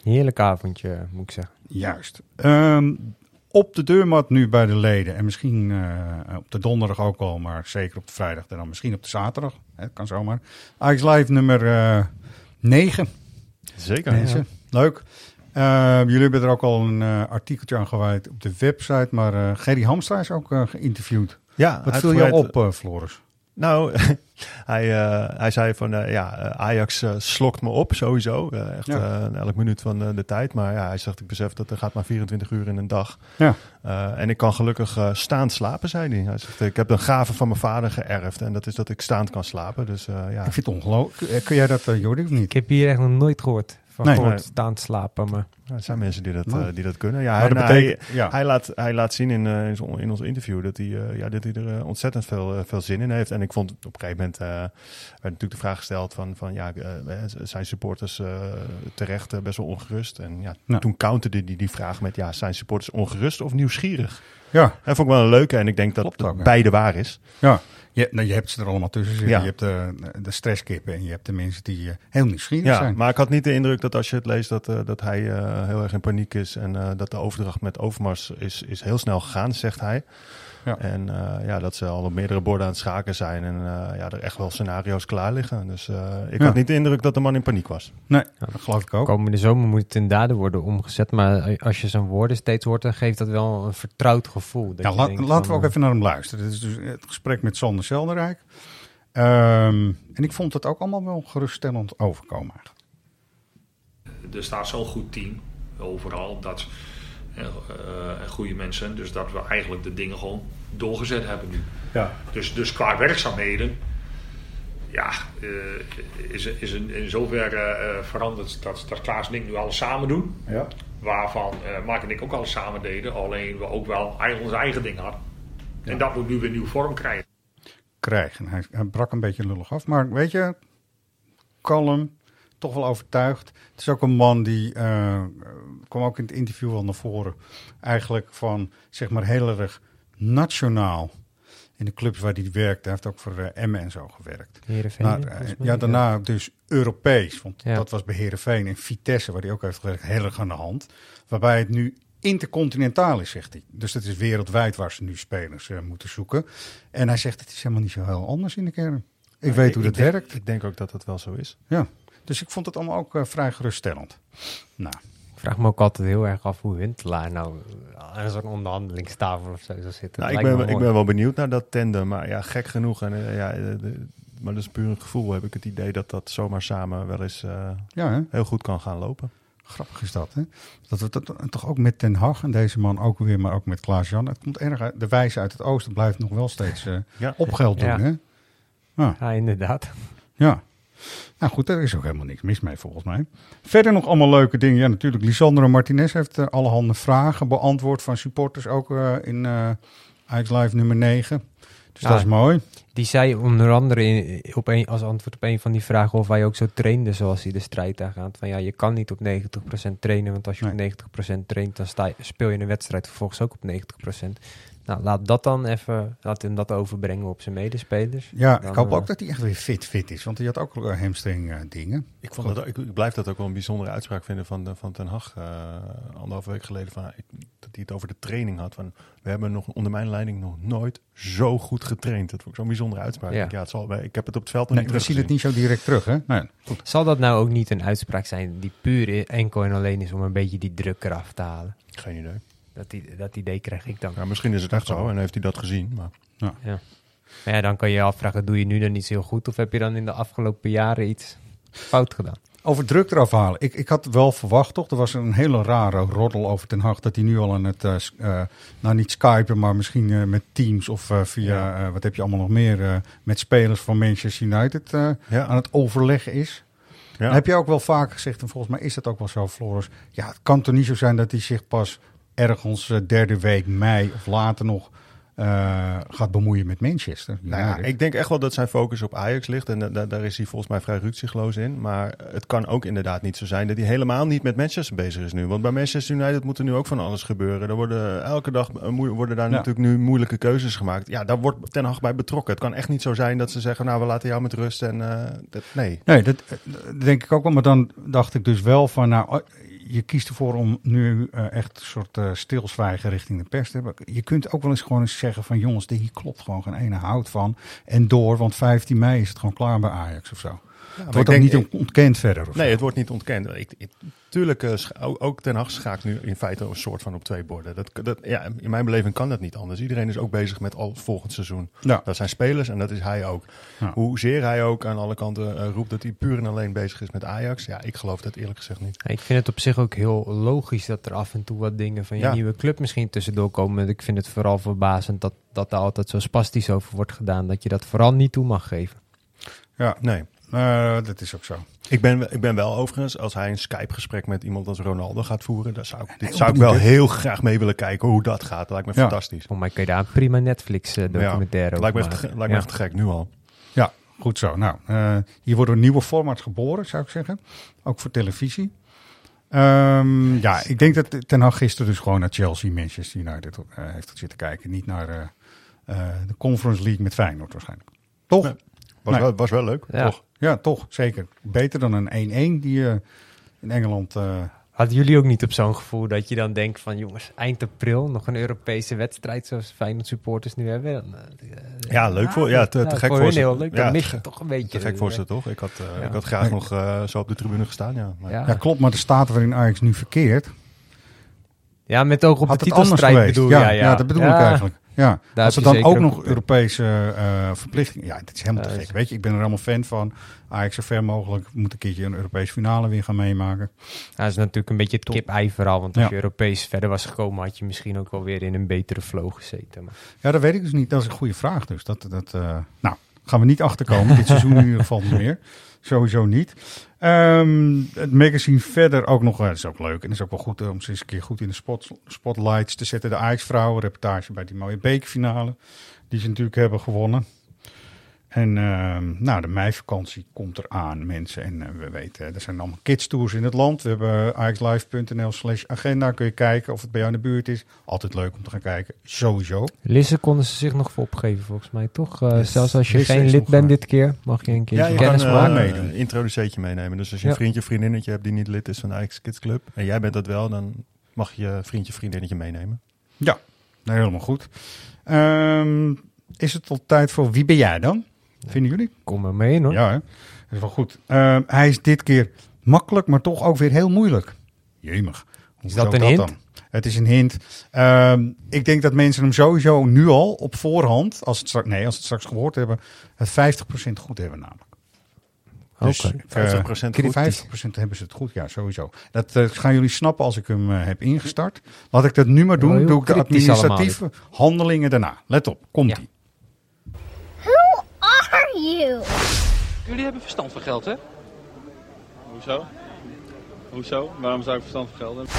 Speaker 2: Heerlijk avondje, moet ik zeggen.
Speaker 1: Juist. Ehm, op de deurmat nu bij de leden. En misschien eh, op de donderdag ook al, maar zeker op de vrijdag. En dan misschien op de zaterdag. Hè, kan zomaar. Ajax Live nummer eh 9.
Speaker 3: Zeker.
Speaker 1: Mensen. Leuk. Eh, jullie hebben er ook al een eh, artikeltje aan gewijd op de website. Maar eh Gerry Hamstra is ook geïnterviewd.
Speaker 3: Ja,
Speaker 1: Wat viel jou op, eh, Floris?
Speaker 3: Nou, *laughs* hij, eh, hij zei van eh, ja, Ajax slokt me op sowieso. Echt
Speaker 1: Ja.
Speaker 3: elk minuut van de, de tijd. Maar ja, hij zegt, ik besef dat er gaat maar 24 uur in een dag.
Speaker 1: Ja.
Speaker 3: Eh, en ik kan gelukkig staand slapen, zei hij. Hij zegt, ik heb een gave van mijn vader geërfd. En dat is dat ik staand kan slapen. Dus eh, ja.
Speaker 1: Ik vind het ongelooflijk. Kun jij dat, Jordi, of niet?
Speaker 2: Ik heb hier echt nog nooit gehoord van
Speaker 1: Nee.
Speaker 3: Nee.
Speaker 2: staan te slapen. Maar
Speaker 3: Ja, er zijn mensen die dat, eh, die dat kunnen. Ja,
Speaker 1: dat
Speaker 3: hij,
Speaker 1: betekent- ja.
Speaker 3: hij, laat, hij laat zien in, eh, in, zo- in ons interview dat hij, eh, ja, dat hij er ontzettend veel, veel zin in heeft. En ik vond op een gegeven moment eh, werd natuurlijk de vraag gesteld van, van ja, zijn supporters eh, terecht best wel ongerust? En ja,
Speaker 1: Ja.
Speaker 3: toen counterde hij die vraag met ja, zijn supporters ongerust of nieuwsgierig?
Speaker 1: Ja,
Speaker 3: Dat vond ik wel een leuke en ik denk dat
Speaker 1: ja.
Speaker 3: beide waar is.
Speaker 1: ja. Je, nou, je hebt ze er allemaal tussen zitten.
Speaker 3: Ja.
Speaker 1: Je hebt de, de stresskippen en je hebt de mensen die eh, heel nieuwsgierig
Speaker 3: Ja,
Speaker 1: zijn.
Speaker 3: maar ik had niet de indruk dat als je het leest dat, eh, dat hij eh, heel erg in paniek is en eh, dat de overdracht met Overmars is, is heel snel gegaan, zegt hij.
Speaker 1: Ja.
Speaker 3: En eh, ja, dat ze al op meerdere borden aan het schaken zijn en eh, ja, er echt wel scenario's klaar liggen. Dus eh, ik
Speaker 1: Ja.
Speaker 3: had niet de indruk dat de man in paniek was.
Speaker 1: Nee, dat geloof ik ook.
Speaker 2: komende zomer moet het in daden worden omgezet. Maar als je zijn woorden steeds hoort, dan geeft dat wel een vertrouwd gevoel. Dat
Speaker 1: Ja,
Speaker 2: je
Speaker 1: la-
Speaker 2: denkt
Speaker 1: laten
Speaker 2: van,
Speaker 1: we ook even naar hem luisteren. Dit is dus het gesprek met Sander Zelderijk. Ehm, en ik vond het ook allemaal wel geruststellend overkomen eigenlijk.
Speaker 9: er staat zo'n goed team overal. Dat, eh, eh, en goede mensen. Dus dat we eigenlijk de dingen gewoon doorgezet hebben nu.
Speaker 1: Ja.
Speaker 9: Dus, dus qua werkzaamheden. Ja, eh, is, is in, in zoverre eh, veranderd dat, dat Klaas en ik nu alles samen doen.
Speaker 1: Ja.
Speaker 9: Waarvan eh Mark en ik ook alles samen deden. Alleen we ook wel eigen, ons eigen ding hadden. En dat moet nu weer nieuwe vorm krijgen.
Speaker 1: Krijgen. Hij, hij brak een beetje lullig af. Maar weet je, kalm, toch wel overtuigd. Het is ook een man die, eh, kwam ook in het interview wel naar voren, eigenlijk van, zeg maar, heel erg nationaal. In de clubs waar hij werkte, hij heeft ook voor eh, Emmen en zo gewerkt.
Speaker 2: Heerenveen,
Speaker 1: Maar, eh, ja, daarna dus Europees, want
Speaker 2: Ja.
Speaker 1: dat was bij Heerenveen en Vitesse, waar hij ook heeft gewerkt, heel erg aan de hand. Waarbij het nu intercontinentaal is, zegt hij. Dus het is wereldwijd waar ze nu spelers moeten zoeken. En hij zegt, het is helemaal niet zo heel anders in de kern. Ik weet hoe dat werkt.
Speaker 3: Ik denk ook dat dat wel zo is.
Speaker 1: Ja. Dus ik vond het allemaal ook eh, vrij geruststellend. Nou,
Speaker 2: Ik vraag me ook altijd heel erg af hoe Huntelaar nou aan zo'n onderhandelingstafel of zo zou zitten.
Speaker 3: Nou, ik, ben, ik ben wel benieuwd naar dat tandem. Maar ja, gek genoeg. En, eh, ja, eh, de- maar dat is puur een gevoel. Heb ik het idee dat dat zomaar samen wel eens eh,
Speaker 1: ja, hè?
Speaker 3: heel goed kan gaan lopen.
Speaker 1: grappig is dat, hè? Dat we dat toch ook met Ten Hag en deze man ook weer, maar ook met Klaas-Jan. Het komt erg uit. De wijze uit het oosten blijft nog wel steeds eh,
Speaker 3: Ja.
Speaker 1: op geld doen,
Speaker 2: Ja.
Speaker 1: hè? Ja.
Speaker 2: Ja, inderdaad.
Speaker 1: Ja. Nou goed, daar is ook helemaal niks mis mee volgens mij. Verder nog allemaal leuke dingen. Ja, natuurlijk. Lisandro Martinez heeft uh, allerhande vragen beantwoord van supporters. Ook uh, in uh, Ajax Live nummer 9. Dus
Speaker 2: Ja,
Speaker 1: dat is mooi.
Speaker 2: Die zei onder andere in, op een, als antwoord op een van die vragen of hij ook zo trainde zoals hij de strijd aangaat. Van ja, je kan niet op 90% trainen, want als je
Speaker 1: Nee.
Speaker 2: op 90% traint, dan sta je, speel je een wedstrijd vervolgens ook op 90%. Nou, laat dat dan even, laat hem dat overbrengen op zijn medespelers.
Speaker 1: Ja,
Speaker 2: Dan,
Speaker 1: ik hoop
Speaker 2: eh,
Speaker 1: ook dat hij echt weer fit fit is. Want hij had ook uh, hamstring uh, dingen.
Speaker 3: Ik, vond dat, ik, ik, blijf dat ook wel een bijzondere uitspraak vinden van, de, van Ten Hag. Uh, anderhalve week geleden. Van, ik, dat hij het over de training had. Van, we hebben nog onder mijn leiding nog nooit zo goed getraind. Dat vond ik zo'n bijzondere uitspraak.
Speaker 2: Ja.
Speaker 3: Ik, ja, het zal, ik heb het op het veld nog
Speaker 1: Nee,
Speaker 3: niet
Speaker 1: we zien het niet zo direct terug, hè? Nee, goed.
Speaker 2: Zal dat nou ook niet een uitspraak zijn die puur enkel en alleen is om een beetje die druk eraf te halen?
Speaker 3: Geen idee.
Speaker 2: Dat, die, dat idee krijg ik dan.
Speaker 3: Ja, misschien is het echt zo en heeft hij dat gezien. Maar...
Speaker 1: Ja.
Speaker 2: Ja. Maar ja, dan kan je je afvragen, doe je nu dan iets heel goed? Of heb je dan in de afgelopen jaren iets fout gedaan?
Speaker 1: Over druk eraf halen. Ik, ik had wel verwacht, toch? Er was een hele rare roddel over Ten Hag. Dat hij nu al aan het, uh, uh, nou niet skypen, maar misschien uh, met Teams of via, wat heb je allemaal nog meer, met spelers van Manchester United
Speaker 3: ja.
Speaker 1: aan het overleggen is. Ja. Heb je ook wel vaak gezegd, en volgens mij is dat ook wel zo, Floris. Ja, het kan toch niet zo zijn dat hij zich pas ergens uh, derde week mei of later nog uh, gaat bemoeien met Manchester.
Speaker 3: Nou ja, ik denk echt wel dat zijn focus op Ajax ligt. En da daar is hij volgens mij vrij rukzichtloos in. Maar het kan ook inderdaad niet zo zijn dat hij helemaal niet met Manchester bezig is nu. Want bij Manchester United moet er nu ook van alles gebeuren. Er worden elke dag worden daar ja. natuurlijk nu moeilijke keuzes gemaakt. Ja, daar wordt Ten Hag bij betrokken. Het kan echt niet zo zijn dat ze zeggen, nou we laten jou met rust. En uh, dat, nee.
Speaker 1: Nee, dat, dat denk ik ook wel. Maar dan dacht ik dus wel van, nou je kiest ervoor om nu uh, echt een soort uh, stilzwijgen richting de pers te hebben. Je kunt ook wel eens gewoon eens zeggen van jongens, hier klopt gewoon geen ene hout van. En door, want 15 mei is het gewoon klaar bij Ajax of zo. Ja, het wordt ook niet ik, ontkend verder. Of
Speaker 3: nee,
Speaker 1: zo.
Speaker 3: het wordt niet ontkend. Ik, ik, tuurlijk, uh, ook, Ten Hag schaakt nu in feite een soort van op twee borden. Dat, dat, ja, in mijn beleving kan dat niet anders. Iedereen is ook bezig met al volgend seizoen.
Speaker 1: Ja.
Speaker 3: Dat zijn spelers en dat is hij ook.
Speaker 1: Ja.
Speaker 3: Hoezeer hij ook aan alle kanten uh, roept dat hij puur en alleen bezig is met Ajax. Ja, ik geloof dat eerlijk gezegd niet.
Speaker 2: Ik vind het op zich ook heel logisch dat er af en toe wat dingen van je
Speaker 3: Ja.
Speaker 2: nieuwe club misschien tussendoor komen. Ik vind het vooral verbazend dat, dat daar altijd zo spastisch over wordt gedaan. Dat je dat vooral niet toe mag geven.
Speaker 1: Ja,
Speaker 3: Nee.
Speaker 1: Uh, dat is ook zo.
Speaker 3: Ik ben, ik ben wel overigens, als hij een Skype-gesprek met iemand als Ronaldo gaat voeren, dan zou ik, dit
Speaker 1: Nee,
Speaker 3: zou ik wel heel graag mee willen kijken hoe dat gaat. Dat lijkt me
Speaker 1: Ja.
Speaker 3: fantastisch.
Speaker 2: Voor mij kun je daar een prima Netflix-documentaire
Speaker 3: Ja, lijkt me
Speaker 2: over
Speaker 3: echt,
Speaker 2: maken.
Speaker 3: lijkt me
Speaker 2: Ja.
Speaker 3: echt gek nu al.
Speaker 1: Ja, goed zo. Nou, uh, hier worden nieuwe formats geboren, zou ik zeggen. Ook voor televisie. Um, ja, ik denk dat Ten Hag gisteren dus gewoon naar Chelsea, Manchester United uh, heeft zitten kijken. Niet naar uh, de Conference League met Feyenoord waarschijnlijk. Toch?
Speaker 3: Nee. Was,
Speaker 1: Nee.
Speaker 3: wel, was wel leuk,
Speaker 2: Ja.
Speaker 3: toch?
Speaker 1: Ja, toch. Zeker. Beter dan een 1-1 die je in Engeland... uh,
Speaker 2: Hadden jullie ook niet op zo'n gevoel dat je dan denkt van jongens, eind april nog een Europese wedstrijd zoals Feyenoord supporters nu hebben? Dan, uh,
Speaker 3: Ja, leuk voor, ja, te, te gek
Speaker 2: voor
Speaker 3: ze.
Speaker 2: heel leuk. Dan mis je toch een beetje.
Speaker 3: Te gek voor ze, toch? Ik had, uh,
Speaker 2: Ja.
Speaker 3: ik had graag nog uh, zo op de tribune gestaan, ja. Maar,
Speaker 2: Ja.
Speaker 1: ja, klopt. Maar de staat waarin Ajax nu verkeert...
Speaker 2: Ja, met oog op
Speaker 1: had
Speaker 2: de titelstrijd bedoel
Speaker 1: ja,
Speaker 2: ja, ja.
Speaker 1: ja, dat bedoel
Speaker 2: Ja.
Speaker 1: ik eigenlijk. Ja.
Speaker 2: Daar
Speaker 1: Als er dan ook nog Europese uh, verplichtingen... Ja, dat is helemaal te gek. Weet je, ik ben er helemaal fan van. Ajax zo ver mogelijk moet een keertje een Europese finale weer gaan meemaken.
Speaker 2: Dat is natuurlijk een beetje het kip-ei verhaal. Want als je Europees verder was gekomen, had je misschien ook wel weer in een betere flow gezeten. Maar
Speaker 1: Ja, dat weet ik dus niet. Dat is een goede vraag. Dus dat, dat, uh, nou, gaan we niet achterkomen. Dit seizoen in ieder geval niet meer. Sowieso niet. Um, het magazine verder ook nog, dat is ook leuk. En is ook wel goed uh, om ze eens een keer goed in de spot, spotlights te zetten. De Ajax-vrouwen, reportage bij die mooie bekerfinale. Die ze natuurlijk hebben gewonnen. En uh, nou, de meivakantie komt eraan, mensen. En uh, we weten, er zijn allemaal kids tours in het land. We hebben axlive.nl slash agenda. Kun je kijken of het bij jou in de buurt is. Altijd leuk om te gaan kijken, sowieso.
Speaker 2: Lisse konden ze zich nog voor opgeven, volgens mij, toch? Uh,
Speaker 1: Yes.
Speaker 2: Zelfs als je
Speaker 1: Lisse
Speaker 2: geen lid bent dit keer, mag je een keer
Speaker 3: Ja, je
Speaker 2: kennis
Speaker 3: kan
Speaker 2: maken.
Speaker 3: uh,
Speaker 1: meedoen.
Speaker 3: een introduceetje meenemen. Dus als je een
Speaker 2: Ja.
Speaker 3: vriendje of vriendinnetje hebt die niet lid is van de Ajax Kids Club... en jij bent dat wel, dan mag je je vriendje of vriendinnetje meenemen.
Speaker 1: Ja, nou, helemaal goed. Um, is het al tijd voor Wie ben jij dan? Vinden jullie?
Speaker 2: Kom er mee hoor.
Speaker 1: Ja, hè? dat is wel goed. Um, hij is dit keer makkelijk, maar toch ook weer heel moeilijk. Jemig. Hoe
Speaker 2: Is dat een hint?
Speaker 1: Dan? Het is een hint. Um, ik denk dat mensen hem sowieso nu al op voorhand, als het straks, nee, als het straks gehoord hebben, het 50% goed hebben namelijk. Dus
Speaker 2: Oké.
Speaker 1: ik,
Speaker 3: 50%
Speaker 1: uh,
Speaker 3: goed.
Speaker 1: 50% hebben ze het goed, ja, sowieso. Dat uh, gaan jullie snappen als ik hem uh, heb ingestart. Laat ik dat nu maar doen. Doe ik de administratieve handelingen daarna. Let op, komt ie.
Speaker 11: Jullie hebben verstand van geld, hè?
Speaker 12: Hoezo? Hoezo? Waarom zou ik verstand van geld hebben?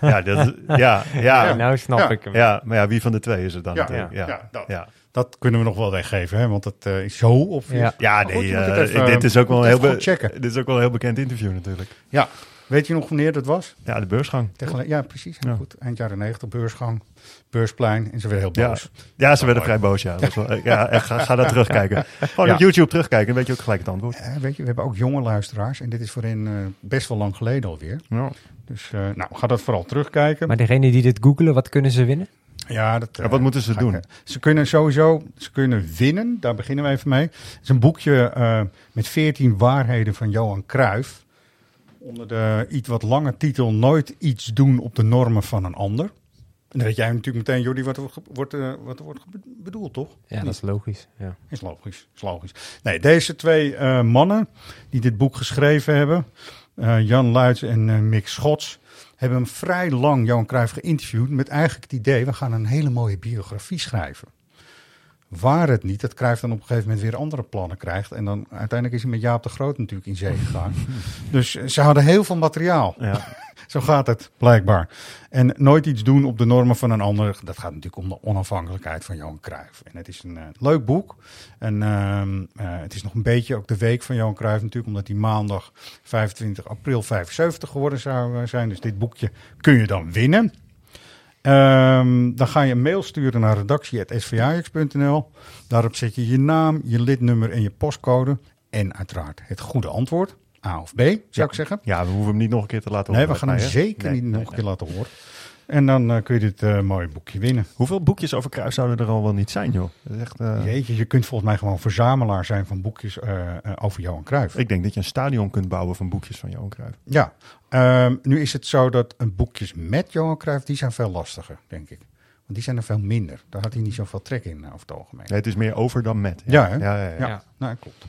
Speaker 3: Ja, dat, ja, ja.
Speaker 2: Nou snap
Speaker 1: Ja.
Speaker 2: ik hem.
Speaker 3: Ja, maar ja, wie van de twee is het dan
Speaker 1: Ja?
Speaker 3: Ja,
Speaker 1: ja, dat.
Speaker 3: ja.
Speaker 1: Dat kunnen we nog wel weggeven, hè? want het uh, is zo obvious.
Speaker 2: Ja.
Speaker 3: Ja, nee,
Speaker 1: goed,
Speaker 3: uh,
Speaker 1: even,
Speaker 3: dit is ook wel heel, dit is ook wel een heel bekend interview natuurlijk.
Speaker 1: Ja, Weet je nog wanneer dat was?
Speaker 3: Ja, de beursgang.
Speaker 1: Tegelijk, ja, precies.
Speaker 3: Ja.
Speaker 1: Goed. Eind jaren 90, beursgang, beursplein. En ze werden heel boos.
Speaker 3: ja ze werden vrij boos, ja. Dat wel- ja echt, ga, ga daar *laughs* terugkijken. Gewoon
Speaker 1: Ja.
Speaker 3: op YouTube terugkijken, dan weet je ook gelijk het antwoord.
Speaker 1: Eh, weet je, we hebben ook jonge luisteraars. En dit is voor hen eh, best wel lang geleden alweer.
Speaker 3: Ja.
Speaker 1: Dus eh, nou, ga dat vooral terugkijken.
Speaker 2: Maar degene die dit googelen, wat kunnen ze winnen?
Speaker 1: Ja, dat,
Speaker 3: Ja, wat moeten ze
Speaker 1: ik,
Speaker 3: doen?
Speaker 1: eh, Ze kunnen sowieso ze kunnen winnen. Daar beginnen we even mee. Het is een boekje eh, met 14 waarheden van Johan Cruijff. Onder de iets wat lange titel Nooit iets doen op de normen van een ander. En dan weet jij natuurlijk meteen, Jordi, wat er wordt, eh, wat er wordt be- bedoeld, toch?
Speaker 2: Ja, dat is logisch. Ja.
Speaker 1: Is logisch, is logisch. Nee, deze twee eh, mannen die dit boek geschreven hebben, eh, Jan Luits en eh, Mick Schots, hebben hem vrij lang, Johan Cruijff, geïnterviewd met eigenlijk het idee, we gaan een hele mooie biografie schrijven. Waar het niet dat Cruijff dan op een gegeven moment weer andere plannen krijgt. En dan uiteindelijk is hij met Jaap de Groot natuurlijk in zee gegaan. *laughs* dus ze hadden heel veel materiaal.
Speaker 3: Ja.
Speaker 1: Zo gaat het, blijkbaar. En nooit iets doen op de normen van een ander. Dat gaat natuurlijk om de onafhankelijkheid van Johan Cruijff. En het is een eh, leuk boek. En ehm, eh, het is nog een beetje ook de week van Johan Cruijff natuurlijk. Omdat hij maandag 25 april 75 geworden zou eh, zijn. Dus dit boekje kun je dan winnen. Ehm, dan ga je een mail sturen naar redactie.svajax.nl. Daarop zet je je naam, je lidnummer en je postcode. En uiteraard het goede antwoord. A of B, zou
Speaker 3: Ja.
Speaker 1: ik zeggen.
Speaker 3: Ja, we hoeven hem niet nog een keer te laten
Speaker 1: Nee,
Speaker 3: horen.
Speaker 1: we gaan hem zeker
Speaker 3: Nee,
Speaker 1: niet
Speaker 3: nee,
Speaker 1: nog een
Speaker 3: nee.
Speaker 1: keer laten horen. En dan eh, kun je dit eh, mooie boekje winnen.
Speaker 3: Hoeveel boekjes over Cruijff zouden er al wel niet zijn, joh? Dat is echt, eh,
Speaker 1: Jeetje, je kunt volgens mij gewoon verzamelaar zijn van boekjes over Johan Cruijff.
Speaker 3: Ik denk dat je een stadion kunt bouwen van boekjes van Johan Cruijff.
Speaker 1: Ja, ehm, nu is het zo dat een boekjes met Johan Cruijff, die zijn veel lastiger, denk ik. Want die zijn er veel minder. Daar had hij niet zoveel trek in, over het algemeen.
Speaker 3: Nee, het is meer over dan met.
Speaker 1: Ja, hè?
Speaker 3: ja, ja, ja.
Speaker 1: Ja, nou klopt.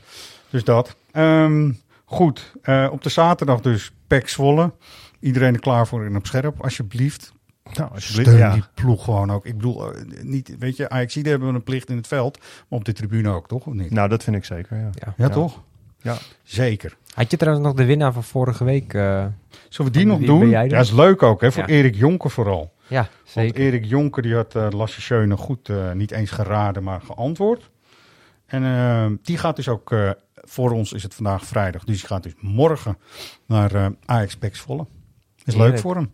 Speaker 1: Dus dat. Ehm, goed, eh, op de zaterdag dus Pek Zwolle. Iedereen er klaar voor en op scherp, alsjeblieft.
Speaker 3: Nou, alsjeblieft,
Speaker 1: Steun
Speaker 3: ja.
Speaker 1: die ploeg gewoon ook. Ik bedoel, eh, niet, weet je, ajax hebben we een plicht in het veld, maar op de tribune ook, toch? Of niet?
Speaker 3: Nou, dat vind ik zeker, ja.
Speaker 2: Ja.
Speaker 1: ja, toch?
Speaker 3: Ja.
Speaker 1: Zeker.
Speaker 2: Had je trouwens nog de winnaar van vorige week? eh,
Speaker 1: Zullen we die nog doen? Ja, is leuk ook, hè? Voor
Speaker 2: Ja.
Speaker 1: Erik Jonker vooral.
Speaker 2: Ja,
Speaker 1: Want
Speaker 2: zeker.
Speaker 1: Erik Jonker die had eh Lasse Schöne goed, eh, niet eens geraden, maar geantwoord. En die gaat dus ook, eh, voor ons is het vandaag vrijdag, dus die gaat dus morgen naar eh Ajax Zwolle. Is leuk voor hem.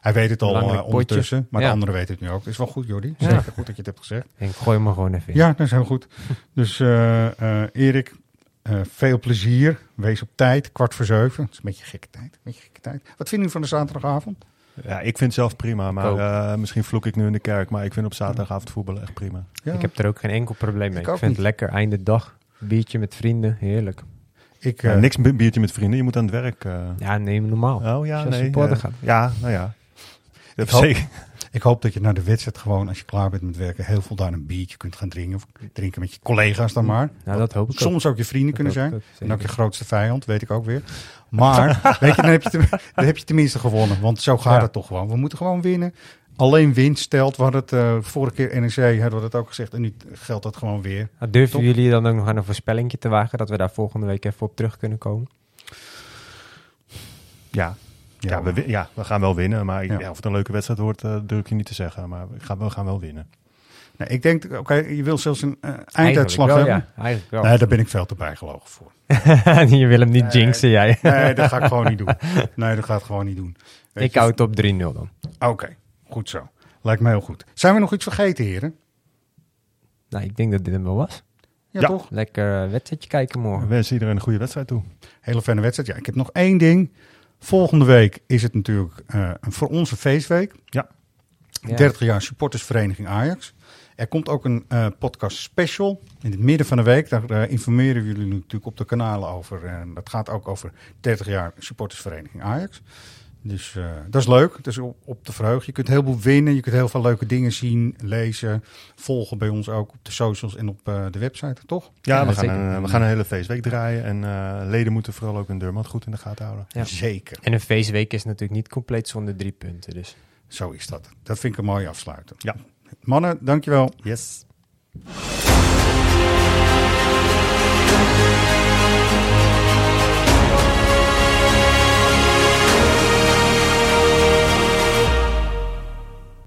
Speaker 1: Hij weet het al eh,
Speaker 2: potje.
Speaker 1: ondertussen, maar
Speaker 2: Ja.
Speaker 1: de anderen weten het nu ook. Is wel goed, Jordi.
Speaker 2: Ja.
Speaker 1: Zeker goed dat je het hebt gezegd.
Speaker 2: Ik gooi hem gewoon even in.
Speaker 1: Ja, dat is heel goed. *laughs* Dus eh, eh, Erik, eh, veel plezier. Wees op tijd, kwart voor zeven. Het is een beetje gekke tijd. Een beetje gekke tijd. Wat vind u van de zaterdagavond?
Speaker 3: Ja, ik vind het zelf prima, maar eh, misschien vloek ik nu in de kerk, maar ik vind op zaterdagavond voetballen echt prima.
Speaker 1: Ja,
Speaker 2: Ik heb er ook geen enkel probleem mee.
Speaker 1: Ik
Speaker 2: vind
Speaker 1: niet.
Speaker 2: het lekker. Einde dag. Biertje met vrienden. Heerlijk.
Speaker 1: ik,
Speaker 3: Ja,
Speaker 1: eh,
Speaker 3: niks bi- biertje met vrienden, je moet aan het werk. eh.
Speaker 2: Ja, neem normaal.
Speaker 3: Oh ja,
Speaker 2: Als je als
Speaker 3: nee.
Speaker 2: supporter
Speaker 3: eh,
Speaker 2: gaat.
Speaker 3: ja, nou ja. Dat
Speaker 1: hoop-
Speaker 3: zeker.
Speaker 1: Ik hoop dat je na de wedstrijd gewoon, als je klaar bent met werken, heel veel daar een biertje kunt gaan drinken. Of drinken met je collega's dan maar.
Speaker 2: Nou, dat hoop ik ook.
Speaker 1: Soms ook je vrienden
Speaker 2: Dat
Speaker 1: kunnen
Speaker 2: hoop
Speaker 1: zijn.
Speaker 2: ik ook,
Speaker 1: En ook je grootste vijand, weet ik ook weer. Maar, *laughs* weet je, dan heb je, dan heb je tenminste gewonnen. Want zo gaat
Speaker 2: Ja.
Speaker 1: het toch gewoon. We moeten gewoon winnen. Alleen winst stelt. We hadden het eh, vorige keer NEC, hadden we dat ook gezegd. En nu geldt dat gewoon weer.
Speaker 2: Nou, durven
Speaker 1: Top.
Speaker 2: jullie dan ook nog aan een voorspellingje te wagen? Dat we daar volgende week even op terug kunnen komen?
Speaker 3: Ja. Ja,
Speaker 1: Ja,
Speaker 3: we, wi- ja, we gaan wel winnen, maar ik-
Speaker 1: Ja.
Speaker 3: ja, of het een leuke wedstrijd wordt, eh, durf ik je niet te zeggen. Maar we gaan, we gaan wel winnen.
Speaker 1: Nou, ik denk, oké, je wil zelfs een eh, einduitslag
Speaker 2: wel,
Speaker 1: hebben.
Speaker 2: Ja, eigenlijk wel.
Speaker 1: Nee, daar ben ik veel te bijgelogen voor. *laughs*
Speaker 2: je wil hem niet
Speaker 1: Nee.
Speaker 2: jinxen, jij.
Speaker 1: Nee, dat ga ik gewoon niet *laughs* doen. Nee, dat ga ik gewoon niet doen. Weet
Speaker 2: ik
Speaker 1: je,
Speaker 2: hou het op 3-0 dan.
Speaker 1: Oké, goed zo. Lijkt me heel goed. Zijn we nog iets vergeten, heren?
Speaker 2: Nou, ik denk dat dit hem wel was.
Speaker 1: Ja,
Speaker 3: Ja.
Speaker 1: toch?
Speaker 2: Lekker eh, wedstrijdje kijken
Speaker 3: We
Speaker 2: morgen.
Speaker 3: wensen iedereen een goede wedstrijd toe.
Speaker 1: Hele fijne wedstrijd. Ja, ik heb nog één ding. Volgende week is het natuurlijk eh, een voor onze feestweek.
Speaker 3: Ja.
Speaker 2: Ja.
Speaker 1: 30 jaar supportersvereniging Ajax. Er komt ook een eh, podcast special in het midden van de week. Daar informeren we jullie natuurlijk op de kanalen over. En dat gaat ook over 30 jaar supportersvereniging Ajax. Dus eh, dat is leuk. Het is op, op te verheugen. Je kunt heel veel winnen. Je kunt heel veel leuke dingen zien, lezen, volgen bij ons ook op de socials en op eh, de website, toch?
Speaker 3: Ja,
Speaker 2: Ja,
Speaker 3: we, gaan
Speaker 2: zeker.
Speaker 3: een, we gaan een hele feestweek draaien. En eh, leden moeten vooral ook hun deurmat goed in de gaten houden.
Speaker 2: Ja.
Speaker 1: Zeker.
Speaker 2: En een feestweek is natuurlijk niet compleet zonder drie punten. Dus
Speaker 1: Zo is dat. Dat vind ik een mooie afsluiter.
Speaker 3: Ja.
Speaker 1: Mannen, dankjewel.
Speaker 3: Yes.